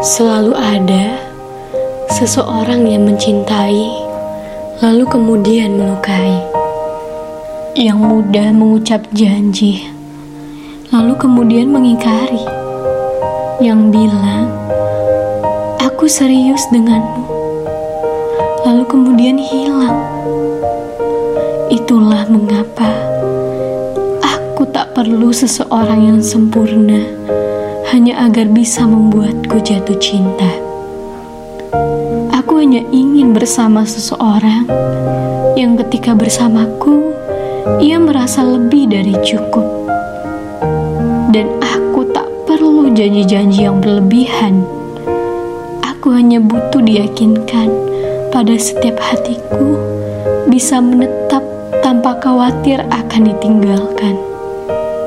Selalu ada seseorang yang mencintai, lalu kemudian melukai. Yang mudah mengucap janji, lalu kemudian mengingkari. Yang bilang, "Aku serius denganmu," lalu kemudian hilang. Itulah mengapa aku tak perlu seseorang yang sempurna hanya agar bisa membuatku jatuh cinta. Aku hanya ingin bersama seseorang yang ketika bersamaku, ia merasa lebih dari cukup. Dan aku tak perlu janji-janji yang berlebihan. Aku hanya butuh diyakinkan pada setiap hatiku bisa menetap tanpa khawatir akan ditinggalkan,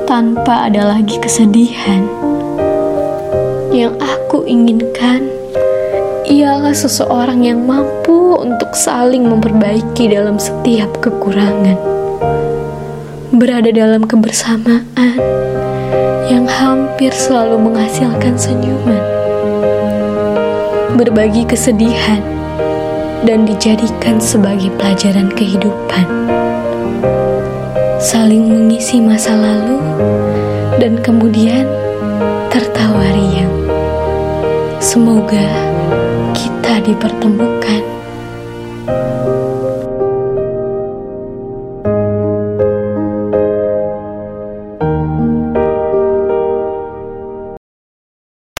tanpa ada lagi kesedihan. Yang aku inginkan. Ialah seseorang yang mampu untuk saling memperbaiki dalam setiap kekurangan, berada dalam kebersamaan yang hampir selalu menghasilkan senyuman, berbagi kesedihan, dan dijadikan sebagai pelajaran kehidupan. Saling mengisi masa lalu, dan kemudian Semoga kita dipertemukan